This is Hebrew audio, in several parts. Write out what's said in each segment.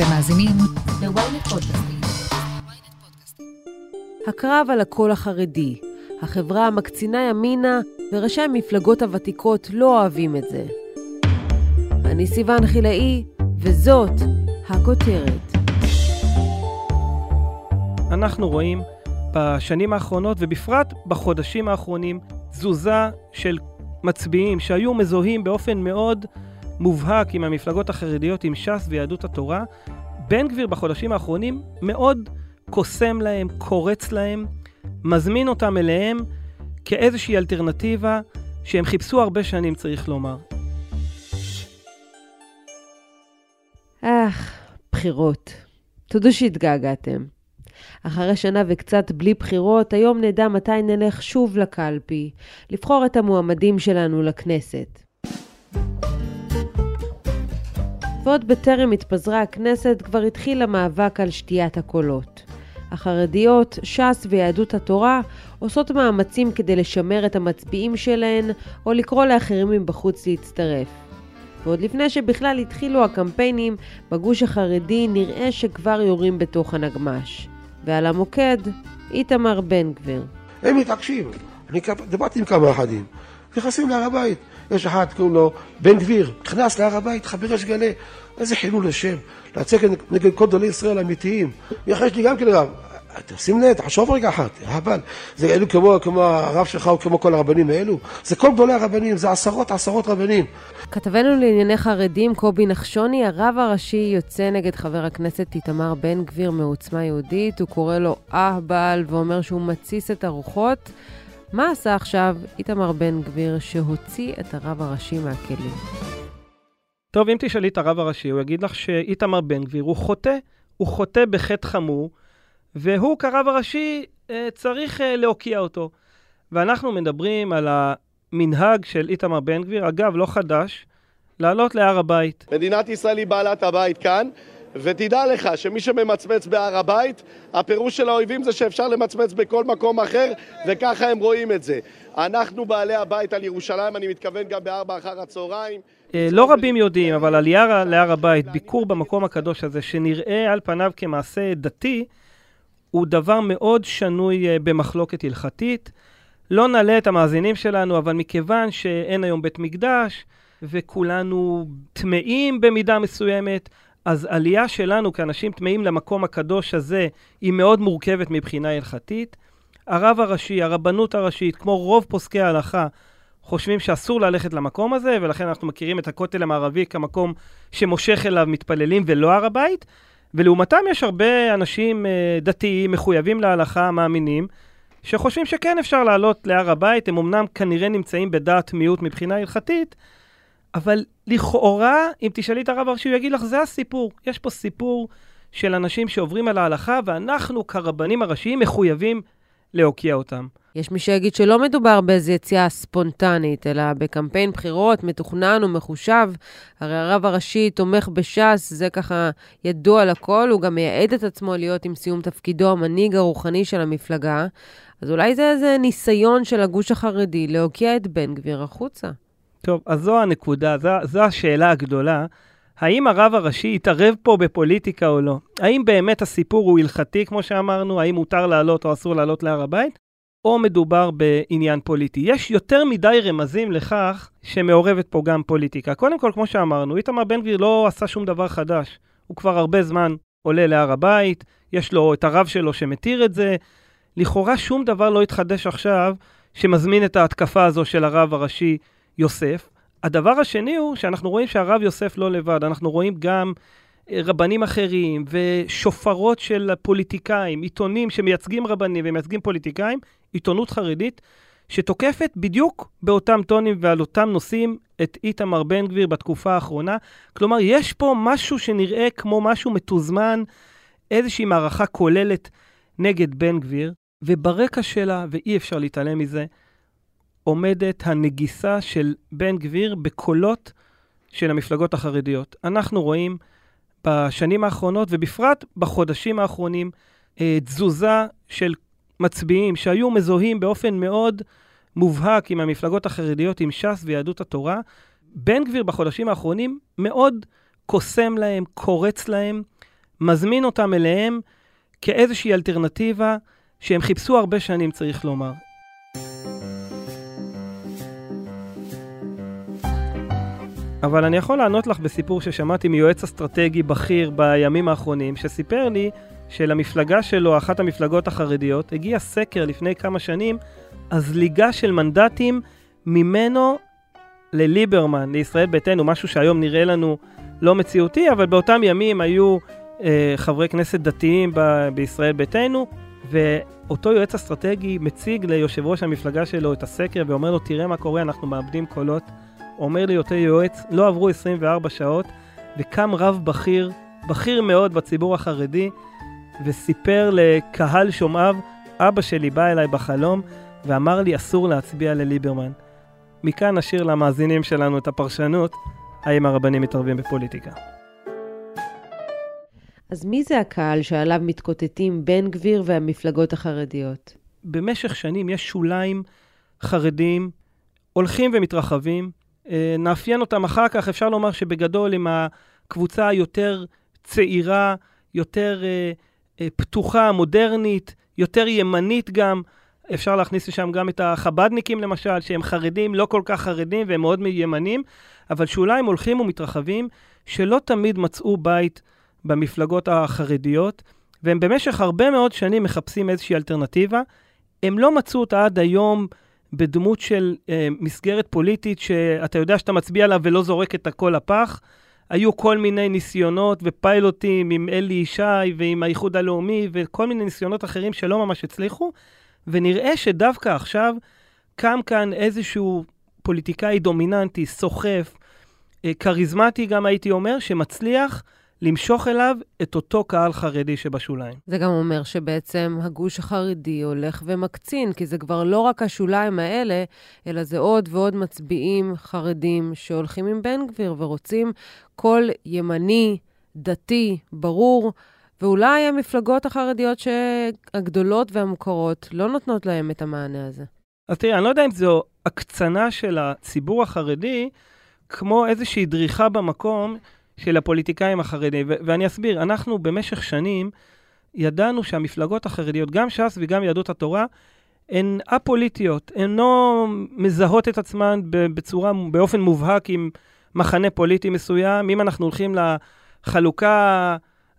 אתם מאזינים ל-ynet פודקאסטים. הקרב על הקול החרדי. החברה המקצינה ימינה וראשי המפלגות הוותיקות לא אוהבים את זה. אני סיוון חילאי, וזאת הכותרת. אנחנו רואים בשנים האחרונות, ובפרט בחודשים האחרונים, תזוזה של מצביעים שהיו מזוהים באופן מאוד מובהק עם המפלגות החרדיות, עם ש"ס ויהדות התורה. בן גביר בחודשים האחרונים מאוד קוסם להם, קורץ להם, מזמין אותם אליהם כאיזושהי אלטרנטיבה שהם חיפשו הרבה שנים, צריך לומר. אך, בחירות. תודו שהתגעגעתם. אחרי שנה וקצת בלי בחירות, היום נדע מתי נלך שוב לקלפי, לבחור את המועמדים שלנו לכנסת. ועוד בטרם התפזרה הכנסת כבר התחיל המאבק על שתיית הקולות. החרדיות, ש"ס ויהדות התורה עושות מאמצים כדי לשמר את המצביעים שלהן או לקרוא לאחרים מבחוץ להצטרף. ועוד לפני שבכלל התחילו הקמפיינים, בגוש החרדי נראה שכבר יורים בתוך הנגמש. ועל המוקד, איתמר בן גביר. הם מתעקשים. אני דיברתי עם כמה אחדים. נכנסים להר הבית. יש אחד, קוראים לו בן גביר, נכנס להר הבית, חבר יש גלה. איזה חילול השם. לצאת נגד כל גדולי ישראל האמיתיים. יש לי גם כן רב. תשים לב, תחשוב רגע אחת, אבל זה אלו כמו, כמו הרב שלך או כמו כל הרבנים האלו, זה כל גדולי הרבנים, זה עשרות עשרות רבנים. כתבנו לענייני חרדים, קובי נחשוני, הרב הראשי יוצא נגד חבר הכנסת איתמר בן גביר מעוצמה יהודית, הוא קורא לו אהבל ואומר שהוא מתסיס את הרוחות. מה עשה עכשיו איתמר בן גביר שהוציא את הרב הראשי מהכלים? טוב, אם תשאלי את הרב הראשי, הוא יגיד לך שאיתמר בן גביר הוא חוטא, הוא חוטא בחטא חמור. והוא כרב הראשי אה, צריך אה, להוקיע אותו. ואנחנו מדברים על המנהג של איתמר בן גביר, אגב, לא חדש, לעלות להר הבית. מדינת ישראל היא בעלת הבית כאן, ותדע לך שמי שממצמץ בהר הבית, הפירוש של האויבים זה שאפשר למצמץ בכל מקום אחר, וככה הם רואים את זה. אנחנו בעלי הבית על ירושלים, אני מתכוון גם בארבע אחר הצהריים. אה, לא רבים יודעים, אבל עלייה להר הבית, ביקור במקום הקדוש הזה, שנראה על פניו כמעשה דתי, הוא דבר מאוד שנוי אה, במחלוקת הלכתית. לא נעלה את המאזינים שלנו, אבל מכיוון שאין היום בית מקדש, וכולנו טמאים במידה מסוימת, אז עלייה שלנו כאנשים טמאים למקום הקדוש הזה היא מאוד מורכבת מבחינה הלכתית. הרב הראשי, הרבנות הראשית, כמו רוב פוסקי ההלכה, חושבים שאסור ללכת למקום הזה, ולכן אנחנו מכירים את הכותל המערבי כמקום שמושך אליו מתפללים ולא הר הבית. ולעומתם יש הרבה אנשים אה, דתיים, מחויבים להלכה, מאמינים, שחושבים שכן אפשר לעלות להר הבית, הם אמנם כנראה נמצאים בדעת מיעוט מבחינה הלכתית, אבל לכאורה, אם תשאלי את הרב הראשי, הוא יגיד לך, זה הסיפור. יש פה סיפור של אנשים שעוברים על ההלכה, ואנחנו כרבנים הראשיים מחויבים להוקיע אותם. יש מי שיגיד שלא מדובר באיזו יציאה ספונטנית, אלא בקמפיין בחירות מתוכנן ומחושב. הרי הרב הראשי תומך בש"ס, זה ככה ידוע לכל, הוא גם מייעד את עצמו להיות עם סיום תפקידו המנהיג הרוחני של המפלגה. אז אולי זה איזה ניסיון של הגוש החרדי להוקיע את בן גביר החוצה. טוב, אז זו הנקודה, זו, זו השאלה הגדולה. האם הרב הראשי יתערב פה בפוליטיקה או לא? האם באמת הסיפור הוא הלכתי, כמו שאמרנו? האם מותר לעלות או אסור לעלות להר הבית? או מדובר בעניין פוליטי. יש יותר מדי רמזים לכך שמעורבת פה גם פוליטיקה. קודם כל, כמו שאמרנו, איתמר בן גביר לא עשה שום דבר חדש. הוא כבר הרבה זמן עולה להר הבית, יש לו את הרב שלו שמתיר את זה. לכאורה שום דבר לא התחדש עכשיו שמזמין את ההתקפה הזו של הרב הראשי יוסף. הדבר השני הוא שאנחנו רואים שהרב יוסף לא לבד, אנחנו רואים גם אה, רבנים אחרים ושופרות של פוליטיקאים, עיתונים שמייצגים רבנים ומייצגים פוליטיקאים, עיתונות חרדית, שתוקפת בדיוק באותם טונים ועל אותם נושאים את איתמר בן גביר בתקופה האחרונה. כלומר, יש פה משהו שנראה כמו משהו מתוזמן, איזושהי מערכה כוללת נגד בן גביר, וברקע שלה, ואי אפשר להתעלם מזה, עומדת הנגיסה של בן גביר בקולות של המפלגות החרדיות. אנחנו רואים בשנים האחרונות, ובפרט בחודשים האחרונים, אה, תזוזה של מצביעים שהיו מזוהים באופן מאוד מובהק עם המפלגות החרדיות, עם ש"ס ויהדות התורה. בן גביר בחודשים האחרונים מאוד קוסם להם, קורץ להם, מזמין אותם אליהם כאיזושהי אלטרנטיבה שהם חיפשו הרבה שנים, צריך לומר. אבל אני יכול לענות לך בסיפור ששמעתי מיועץ אסטרטגי בכיר בימים האחרונים, שסיפר לי שלמפלגה שלו, אחת המפלגות החרדיות, הגיע סקר לפני כמה שנים, הזליגה של מנדטים ממנו לליברמן, לישראל ביתנו, משהו שהיום נראה לנו לא מציאותי, אבל באותם ימים היו אה, חברי כנסת דתיים ב- בישראל ביתנו, ואותו יועץ אסטרטגי מציג ליושב ראש המפלגה שלו את הסקר ואומר לו, תראה מה קורה, אנחנו מאבדים קולות. אומר לי אותו יועץ, לא עברו 24 שעות, וקם רב בכיר, בכיר מאוד בציבור החרדי, וסיפר לקהל שומעיו, אבא שלי בא אליי בחלום ואמר לי אסור להצביע לליברמן. מכאן נשאיר למאזינים שלנו את הפרשנות, האם הרבנים מתערבים בפוליטיקה. אז מי זה הקהל שעליו מתקוטטים בן גביר והמפלגות החרדיות? במשך שנים יש שוליים חרדים הולכים ומתרחבים. אה, נאפיין אותם אחר כך, אפשר לומר שבגדול הם הקבוצה היותר צעירה, יותר אה, אה, פתוחה, מודרנית, יותר ימנית גם. אפשר להכניס לשם גם את החבדניקים למשל, שהם חרדים, לא כל כך חרדים והם מאוד ימנים, אבל שוליים הולכים ומתרחבים, שלא תמיד מצאו בית במפלגות החרדיות, והם במשך הרבה מאוד שנים מחפשים איזושהי אלטרנטיבה. הם לא מצאו אותה עד היום בדמות של אה, מסגרת פוליטית שאתה יודע שאתה מצביע עליו ולא זורק את הכל לפח. היו כל מיני ניסיונות ופיילוטים עם אלי ישי ועם האיחוד הלאומי וכל מיני ניסיונות אחרים שלא ממש הצליחו, ונראה שדווקא עכשיו קם כאן איזשהו פוליטיקאי דומיננטי, סוחף, אה, כריזמטי גם הייתי אומר, שמצליח למשוך אליו את אותו קהל חרדי שבשוליים. זה גם אומר שבעצם הגוש החרדי הולך ומקצין, כי זה כבר לא רק השוליים האלה, אלא זה עוד ועוד מצביעים חרדים שהולכים עם בן גביר ורוצים קול ימני, דתי, ברור, ואולי המפלגות החרדיות הגדולות והמוכרות לא נותנות להם את המענה הזה. אז תראי, אני לא יודע אם זו הקצנה של הציבור החרדי, כמו איזושהי דריכה במקום של הפוליטיקאים החרדים. ו- ואני אסביר, אנחנו במשך שנים ידענו שהמפלגות החרדיות, גם ש"ס וגם יהדות התורה, הן א-פוליטיות, הן לא מזהות את עצמן בצורה, באופן מובהק עם מחנה פוליטי מסוים. אם אנחנו הולכים לחלוקה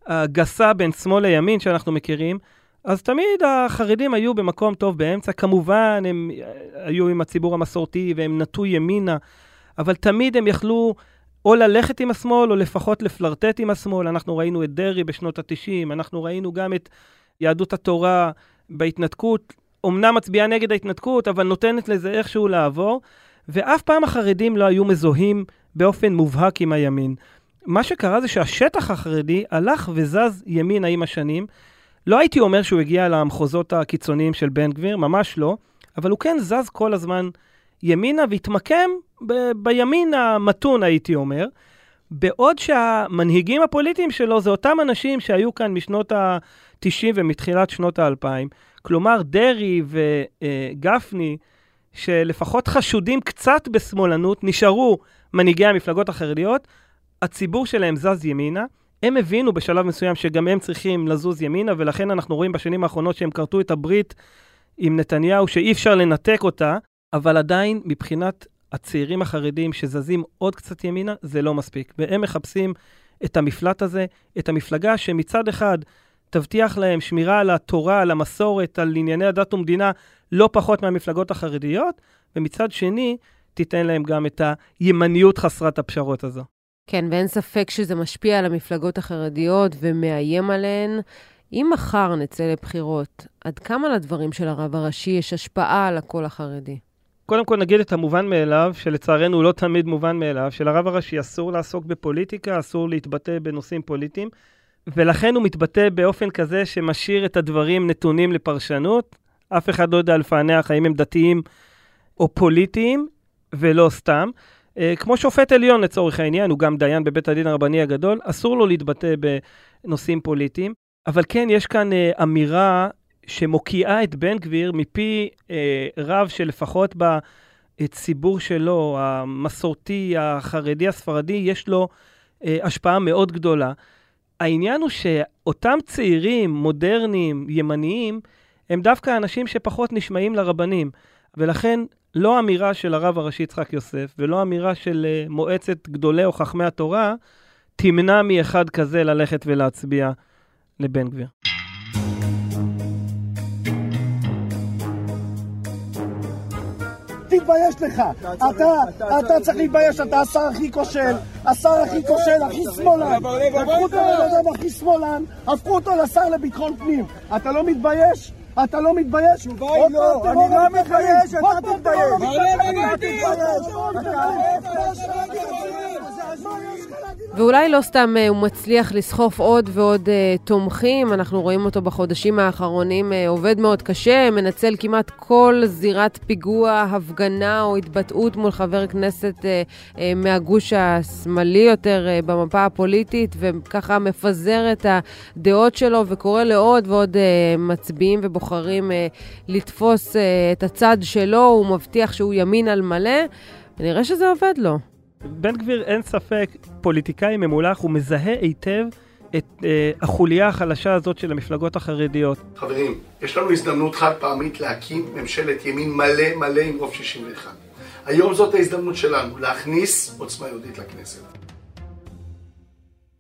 הגסה בין שמאל לימין שאנחנו מכירים, אז תמיד החרדים היו במקום טוב באמצע. כמובן, הם היו עם הציבור המסורתי והם נטו ימינה, אבל תמיד הם יכלו או ללכת עם השמאל, או לפחות לפלרטט עם השמאל. אנחנו ראינו את דרעי בשנות ה-90, אנחנו ראינו גם את יהדות התורה בהתנתקות, אמנם מצביעה נגד ההתנתקות, אבל נותנת לזה איכשהו לעבור, ואף פעם החרדים לא היו מזוהים באופן מובהק עם הימין. מה שקרה זה שהשטח החרדי הלך וזז ימינה עם השנים. לא הייתי אומר שהוא הגיע למחוזות הקיצוניים של בן גביר, ממש לא, אבל הוא כן זז כל הזמן ימינה והתמקם ב- בימין המתון, הייתי אומר. בעוד שהמנהיגים הפוליטיים שלו זה אותם אנשים שהיו כאן משנות ה-90 ומתחילת שנות ה-2000. כלומר, דרעי וגפני, שלפחות חשודים קצת בשמאלנות, נשארו מנהיגי המפלגות החרדיות, הציבור שלהם זז ימינה. הם הבינו בשלב מסוים שגם הם צריכים לזוז ימינה, ולכן אנחנו רואים בשנים האחרונות שהם כרתו את הברית עם נתניהו, שאי אפשר לנתק אותה, אבל עדיין, מבחינת הצעירים החרדים שזזים עוד קצת ימינה, זה לא מספיק. והם מחפשים את המפלט הזה, את המפלגה שמצד אחד תבטיח להם שמירה על התורה, על המסורת, על ענייני הדת ומדינה, לא פחות מהמפלגות החרדיות, ומצד שני, תיתן להם גם את הימניות חסרת הפשרות הזו. כן, ואין ספק שזה משפיע על המפלגות החרדיות ומאיים עליהן. אם מחר נצא לבחירות, עד כמה לדברים של הרב הראשי יש השפעה על הקול החרדי? קודם כל נגיד את המובן מאליו, שלצערנו הוא לא תמיד מובן מאליו, שלרב הראשי אסור לעסוק בפוליטיקה, אסור להתבטא בנושאים פוליטיים, ולכן הוא מתבטא באופן כזה שמשאיר את הדברים נתונים לפרשנות. אף אחד לא יודע לפענח האם הם דתיים או פוליטיים, ולא סתם. Uh, כמו שופט עליון לצורך העניין, הוא גם דיין בבית הדין הרבני הגדול, אסור לו להתבטא בנושאים פוליטיים. אבל כן, יש כאן uh, אמירה שמוקיעה את בן גביר מפי אה, רב שלפחות בציבור שלו, המסורתי, החרדי, הספרדי, יש לו אה, השפעה מאוד גדולה. העניין הוא שאותם צעירים, מודרניים, ימניים, הם דווקא אנשים שפחות נשמעים לרבנים. ולכן לא אמירה של הרב הראשי יצחק יוסף, ולא אמירה של אה, מועצת גדולי או חכמי התורה, תמנע מאחד כזה ללכת ולהצביע לבן גביר. תתבייש לך. אתה, אתה צריך להתבייש, אתה השר הכי כושל, השר הכי כושל, הכי שמאלן. הפכו אותו לבן אדם הכי שמאלן, הפכו אותו לשר לביטחון פנים. אתה לא מתבייש? אתה לא מתבייש? עוד לא, פעם אני טרור לא. מתבייש, אתה עוד פעם תתבייש. אני אתה תתבייש. ואולי לא סתם אה, הוא מצליח לסחוף עוד ועוד אה, תומכים, אנחנו רואים אותו בחודשים האחרונים אה, עובד מאוד קשה, מנצל כמעט כל זירת פיגוע, הפגנה או התבטאות מול חבר כנסת מהגוש השמאלי יותר במפה הפוליטית, וככה מפזר את הדעות שלו וקורא לעוד ועוד מצביעים ובוחרים לתפוס את הצד שלו, הוא מבטיח שהוא ימין על מלא, ונראה שזה עובד לו. בן גביר, אין ספק, פוליטיקאי ממולח, הוא מזהה היטב את אה, החוליה החלשה הזאת של המפלגות החרדיות. חברים, יש לנו הזדמנות חד פעמית להקים ממשלת ימין מלא מלא עם רוב 61. היום זאת ההזדמנות שלנו, להכניס עוצמה יהודית לכנסת.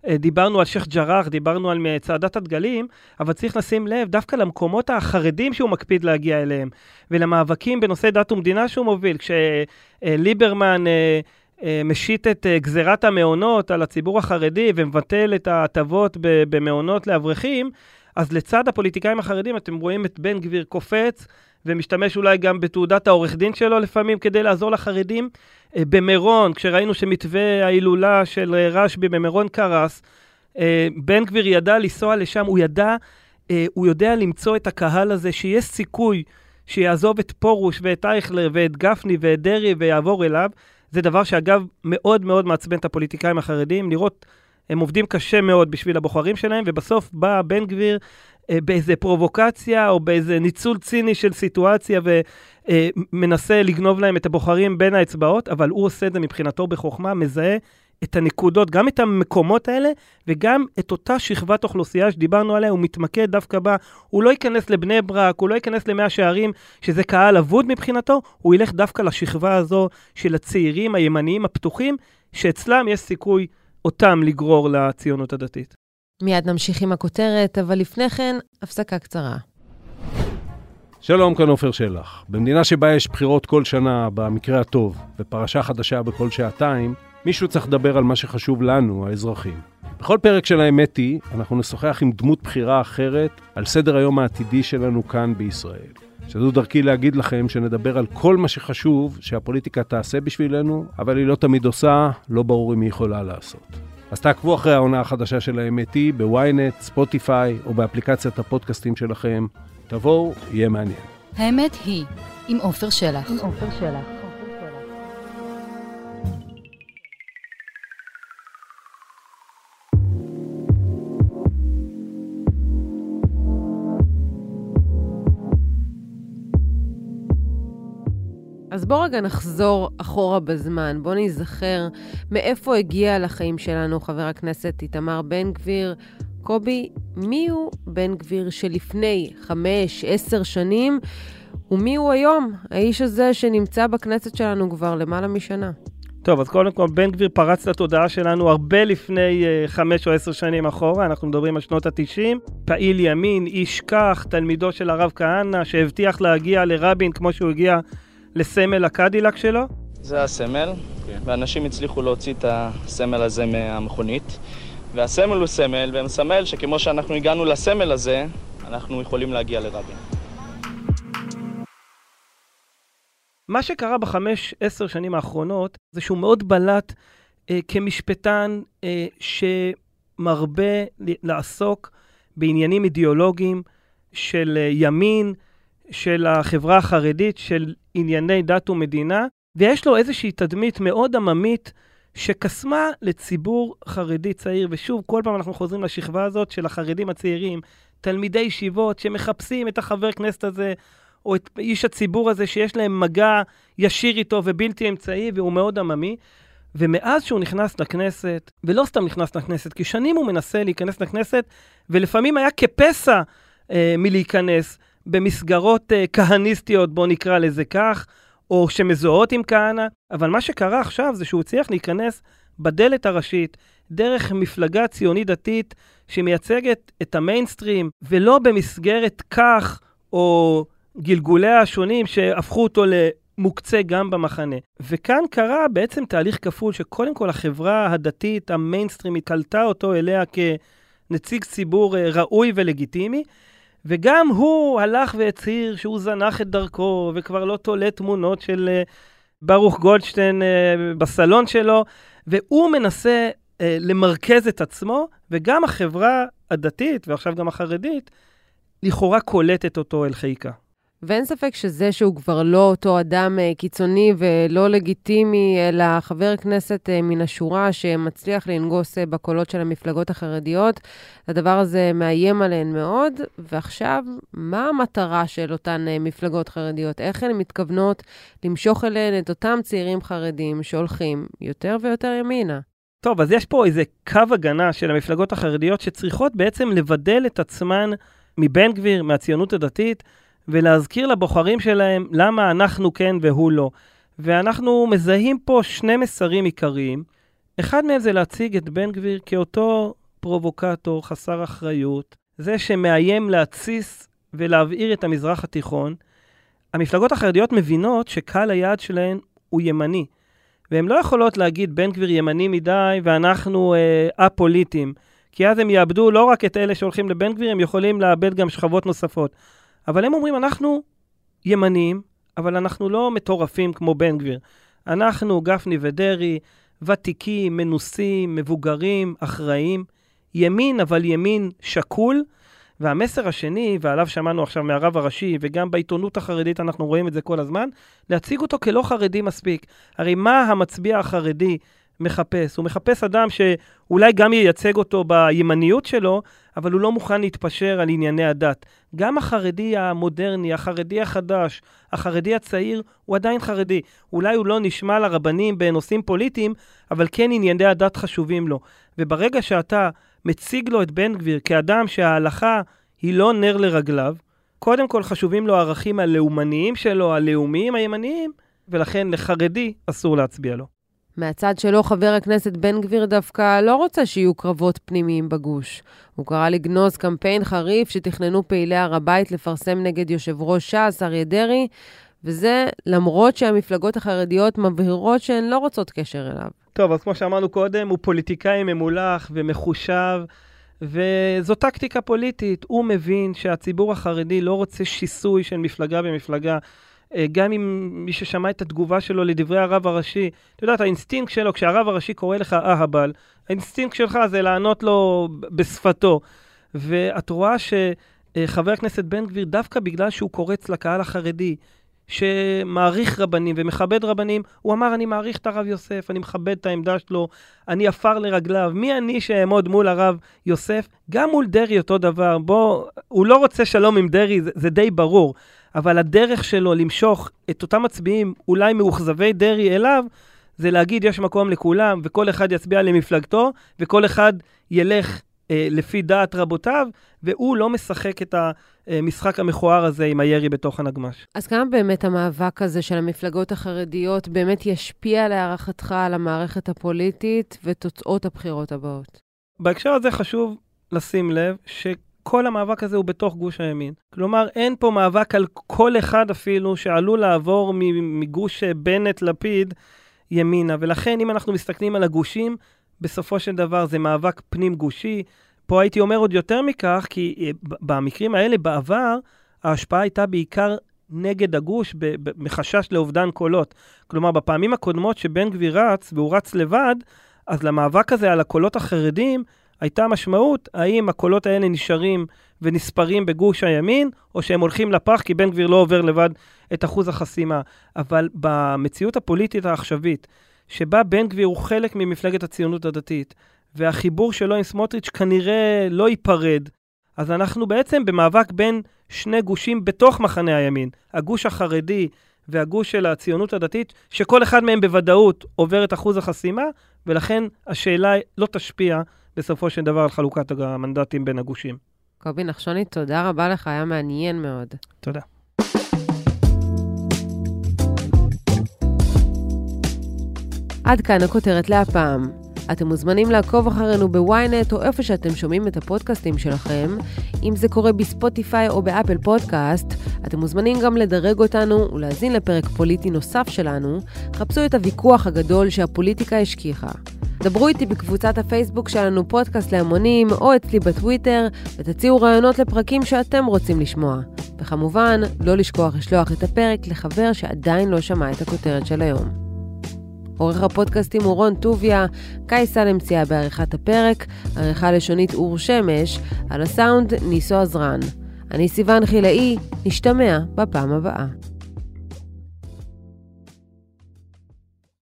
אה, דיברנו על שייח' ג'ראח, דיברנו על צעדת הדגלים, אבל צריך לשים לב דווקא למקומות החרדים שהוא מקפיד להגיע אליהם, ולמאבקים בנושא דת ומדינה שהוא מוביל. כשליברמן אה, אה, משית את אה, גזירת המעונות על הציבור החרדי ומבטל את ההטבות במעונות לאברכים, אז לצד הפוליטיקאים החרדים אתם רואים את בן גביר קופץ ומשתמש אולי גם בתעודת העורך דין שלו לפעמים כדי לעזור לחרדים. אה, במירון, כשראינו שמתווה ההילולה של אה, רשב"י במירון קרס, אה, בן גביר ידע לנסוע לשם, הוא ידע, אה, הוא יודע למצוא את הקהל הזה, שיש סיכוי שיעזוב את פרוש ואת אייכלר ואת גפני ואת דרעי ויעבור אליו. זה דבר שאגב מאוד מאוד מעצבן את הפוליטיקאים החרדים, לראות, הם עובדים קשה מאוד בשביל הבוחרים שלהם, ובסוף בא בן גביר אה, באיזה פרובוקציה או באיזה ניצול ציני של סיטואציה ומנסה לגנוב להם את הבוחרים בין האצבעות, אבל הוא עושה את זה מבחינתו בחוכמה, מזהה את הנקודות, גם את המקומות האלה, וגם את אותה שכבת אוכלוסייה שדיברנו עליה, הוא מתמקד דווקא בה. הוא לא ייכנס לבני ברק, הוא לא ייכנס למאה שערים, שזה קהל אבוד מבחינתו, הוא ילך דווקא לשכבה הזו של הצעירים הימניים הפתוחים, שאצלם יש סיכוי אותם לגרור לציונות הדתית. מיד נמשיך עם הכותרת, אבל לפני כן, הפסקה קצרה. שלום, כאן עופר שלח. במדינה שבה יש בחירות כל שנה, במקרה הטוב, ופרשה חדשה בכל שעתיים, מישהו צריך לדבר על מה שחשוב לנו, האזרחים. בכל פרק של האמת היא, אנחנו נשוחח עם דמות בחירה אחרת על סדר היום העתידי שלנו כאן בישראל. שזו דרכי להגיד לכם שנדבר על כל מה שחשוב שהפוליטיקה תעשה בשבילנו, אבל היא לא תמיד עושה, לא ברור אם היא יכולה לעשות. אז תעקבו אחרי העונה החדשה של האמת היא בוויינט, ספוטיפיי או באפליקציית הפודקאסטים שלכם. תבואו, יהיה מעניין. האמת היא, עם עופר שלח. אז בואו רגע נחזור אחורה בזמן, בואו ניזכר מאיפה הגיע לחיים שלנו חבר הכנסת איתמר בן גביר. קובי, מי הוא בן גביר שלפני חמש, עשר שנים, ומי הוא היום, האיש הזה שנמצא בכנסת שלנו כבר למעלה משנה? טוב, אז קודם כל, בן גביר פרץ לתודעה שלנו הרבה לפני uh, חמש או עשר שנים אחורה, אנחנו מדברים על שנות ה-90. פעיל ימין, איש כך, תלמידו של הרב כהנא, שהבטיח להגיע לרבין כמו שהוא הגיע לסמל הקדילק שלו. זה הסמל, ואנשים הצליחו להוציא את הסמל הזה מהמכונית. והסמל הוא סמל, ומסמל שכמו שאנחנו הגענו לסמל הזה, אנחנו יכולים להגיע לרבין. מה שקרה בחמש, עשר שנים האחרונות, זה שהוא מאוד בלט אה, כמשפטן אה, שמרבה לעסוק בעניינים אידיאולוגיים של אה, ימין, של החברה החרדית, של ענייני דת ומדינה, ויש לו איזושהי תדמית מאוד עממית שקסמה לציבור חרדי צעיר, ושוב, כל פעם אנחנו חוזרים לשכבה הזאת של החרדים הצעירים, תלמידי ישיבות שמחפשים את החבר כנסת הזה, או את איש הציבור הזה שיש להם מגע ישיר איתו ובלתי אמצעי, והוא מאוד עממי. ומאז שהוא נכנס לכנסת, ולא סתם נכנס לכנסת, כי שנים הוא מנסה להיכנס לכנסת, ולפעמים היה כפסע אה, מלהיכנס במסגרות אה, כהניסטיות, בואו נקרא לזה כך, או שמזוהות עם כהנא, אבל מה שקרה עכשיו זה שהוא הצליח להיכנס בדלת הראשית, דרך מפלגה ציונית דתית שמייצגת את המיינסטרים, ולא במסגרת כך, או גלגוליה השונים שהפכו אותו למוקצה גם במחנה. וכאן קרה בעצם תהליך כפול, שקודם כל החברה הדתית, המיינסטרימית, קלטה אותו אליה כנציג ציבור אה, ראוי ולגיטימי, וגם הוא הלך והצהיר שהוא זנח את דרכו, וכבר לא תולה תמונות של uh, ברוך גולדשטיין uh, בסלון שלו, והוא מנסה uh, למרכז את עצמו, וגם החברה הדתית, ועכשיו גם החרדית, לכאורה קולטת אותו אל חיקה. ואין ספק שזה שהוא כבר לא אותו אדם אה, קיצוני ולא לגיטימי, אלא חבר כנסת אה, מן השורה שמצליח לנגוס אה, בקולות של המפלגות החרדיות, הדבר הזה מאיים עליהן מאוד. ועכשיו, מה המטרה של אותן מפלגות חרדיות? איך הן מתכוונות למשוך אליהן את אותם צעירים חרדים שהולכים יותר ויותר ימינה? טוב, אז יש פה איזה קו הגנה של המפלגות החרדיות שצריכות בעצם לבדל את עצמן מבן גביר, מהציונות הדתית. ולהזכיר לבוחרים שלהם למה אנחנו כן והוא לא. ואנחנו מזהים פה שני מסרים עיקריים. אחד מהם זה להציג את בן גביר כאותו פרובוקטור חסר אחריות, זה שמאיים להתסיס ולהבעיר את המזרח התיכון. המפלגות החרדיות מבינות שקהל היעד שלהן הוא ימני, והן לא יכולות להגיד בן גביר ימני מדי ואנחנו אה, א-פוליטיים, כי אז הם יאבדו לא רק את אלה שהולכים לבן גביר, הם יכולים לאבד גם שכבות נוספות. אבל הם אומרים, אנחנו ימנים, אבל אנחנו לא מטורפים כמו בן גביר. אנחנו, גפני ודרעי, ותיקים, מנוסים, מבוגרים, אחראים, ימין, אבל ימין שקול. והמסר השני, ועליו שמענו עכשיו מהרב הראשי, וגם בעיתונות החרדית אנחנו רואים את זה כל הזמן, להציג אותו כלא חרדי מספיק. הרי מה המצביע החרדי מחפש? הוא מחפש אדם שאולי גם ייצג אותו בימניות שלו, אבל הוא לא מוכן להתפשר על ענייני הדת. גם החרדי המודרני, החרדי החדש, החרדי הצעיר, הוא עדיין חרדי. אולי הוא לא נשמע לרבנים בנושאים פוליטיים, אבל כן ענייני הדת חשובים לו. וברגע שאתה מציג לו את בן גביר כאדם שההלכה היא לא נר לרגליו, קודם כל חשובים לו הערכים הלאומניים שלו, הלאומיים הימניים, ולכן לחרדי אסור להצביע לו. מהצד שלו, חבר הכנסת בן גביר דווקא לא רוצה שיהיו קרבות פנימיים בגוש. הוא קרא לגנוז קמפיין חריף שתכננו פעילי הר הבית לפרסם נגד יושב ראש ש"ס, אריה דרעי, וזה למרות שהמפלגות החרדיות מבהירות שהן לא רוצות קשר אליו. טוב, אז כמו שאמרנו קודם, הוא פוליטיקאי ממולח ומחושב, וזו טקטיקה פוליטית. הוא מבין שהציבור החרדי לא רוצה שיסוי של מפלגה במפלגה. אה, גם אם מי ששמע את התגובה שלו לדברי הרב הראשי, אתה יודע, האינסטינקט שלו, כשהרב הראשי קורא לך אהבל, האינסטינקט שלך זה לענות לו בשפתו. ואת רואה שחבר הכנסת בן גביר, דווקא בגלל שהוא קורץ לקהל החרדי, שמעריך רבנים ומכבד רבנים, הוא אמר, אני מעריך את הרב יוסף, אני מכבד את העמדה שלו, אני עפר לרגליו. מי אני שאעמוד מול הרב יוסף? גם מול דרעי אותו דבר. בוא, הוא לא רוצה שלום עם דרעי, זה, זה די ברור. אבל הדרך שלו למשוך את אותם מצביעים, אולי מאוכזבי דרעי אליו, זה להגיד יש מקום לכולם, וכל אחד יצביע למפלגתו, וכל אחד ילך אה, לפי דעת רבותיו, והוא לא משחק את המשחק המכוער הזה עם הירי בתוך הנגמש. אז כמה באמת המאבק הזה של המפלגות החרדיות באמת ישפיע להערכתך על המערכת הפוליטית ותוצאות הבחירות הבאות? בהקשר הזה חשוב לשים לב ש... כל המאבק הזה הוא בתוך גוש הימין. כלומר, אין פה מאבק על כל אחד אפילו שעלול לעבור מגוש בנט-לפיד ימינה. ולכן, אם אנחנו מסתכלים על הגושים, בסופו של דבר זה מאבק פנים-גושי. פה הייתי אומר עוד יותר מכך, כי אה, במקרים האלה בעבר, ההשפעה הייתה בעיקר נגד הגוש מחשש לאובדן קולות. כלומר, בפעמים הקודמות שבן גביר רץ, והוא רץ לבד, אז למאבק הזה על הקולות החרדים, הייתה משמעות האם הקולות האלה נשארים ונספרים בגוש הימין, או שהם הולכים לפח כי בן גביר לא עובר לבד את אחוז החסימה. אבל במציאות הפוליטית העכשווית, שבה בן גביר הוא חלק ממפלגת הציונות הדתית, והחיבור שלו עם סמוטריץ' כנראה לא ייפרד, אז אנחנו בעצם במאבק בין שני גושים בתוך מחנה הימין, הגוש החרדי והגוש של הציונות הדתית, שכל אחד מהם בוודאות עובר את אחוז החסימה, ולכן השאלה לא תשפיע בסופו של דבר על חלוקת המנדטים בין הגושים. קובי נחשוני, תודה רבה לך, היה מעניין מאוד. תודה. עד כאן הכותרת להפעם. אתם מוזמנים לעקוב אחרינו בוויינט או איפה שאתם שומעים את הפודקאסטים שלכם. אם זה קורה בספוטיפיי או באפל פודקאסט, אתם מוזמנים גם לדרג אותנו ולהאזין לפרק פוליטי נוסף שלנו. חפשו את הוויכוח הגדול שהפוליטיקה השכיחה. דברו איתי בקבוצת הפייסבוק שלנו פודקאסט להמונים או אצלי בטוויטר ותציעו רעיונות לפרקים שאתם רוצים לשמוע. וכמובן, לא לשכוח לשלוח את הפרק לחבר שעדיין לא שמע את הכותרת של היום. עורך הפודקאסטים הוא רון טוביה, קאי סלם סייע בעריכת הפרק, עריכה לשונית אור שמש, על הסאונד ניסו עזרן. אני סיוון חילאי, נשתמע בפעם הבאה.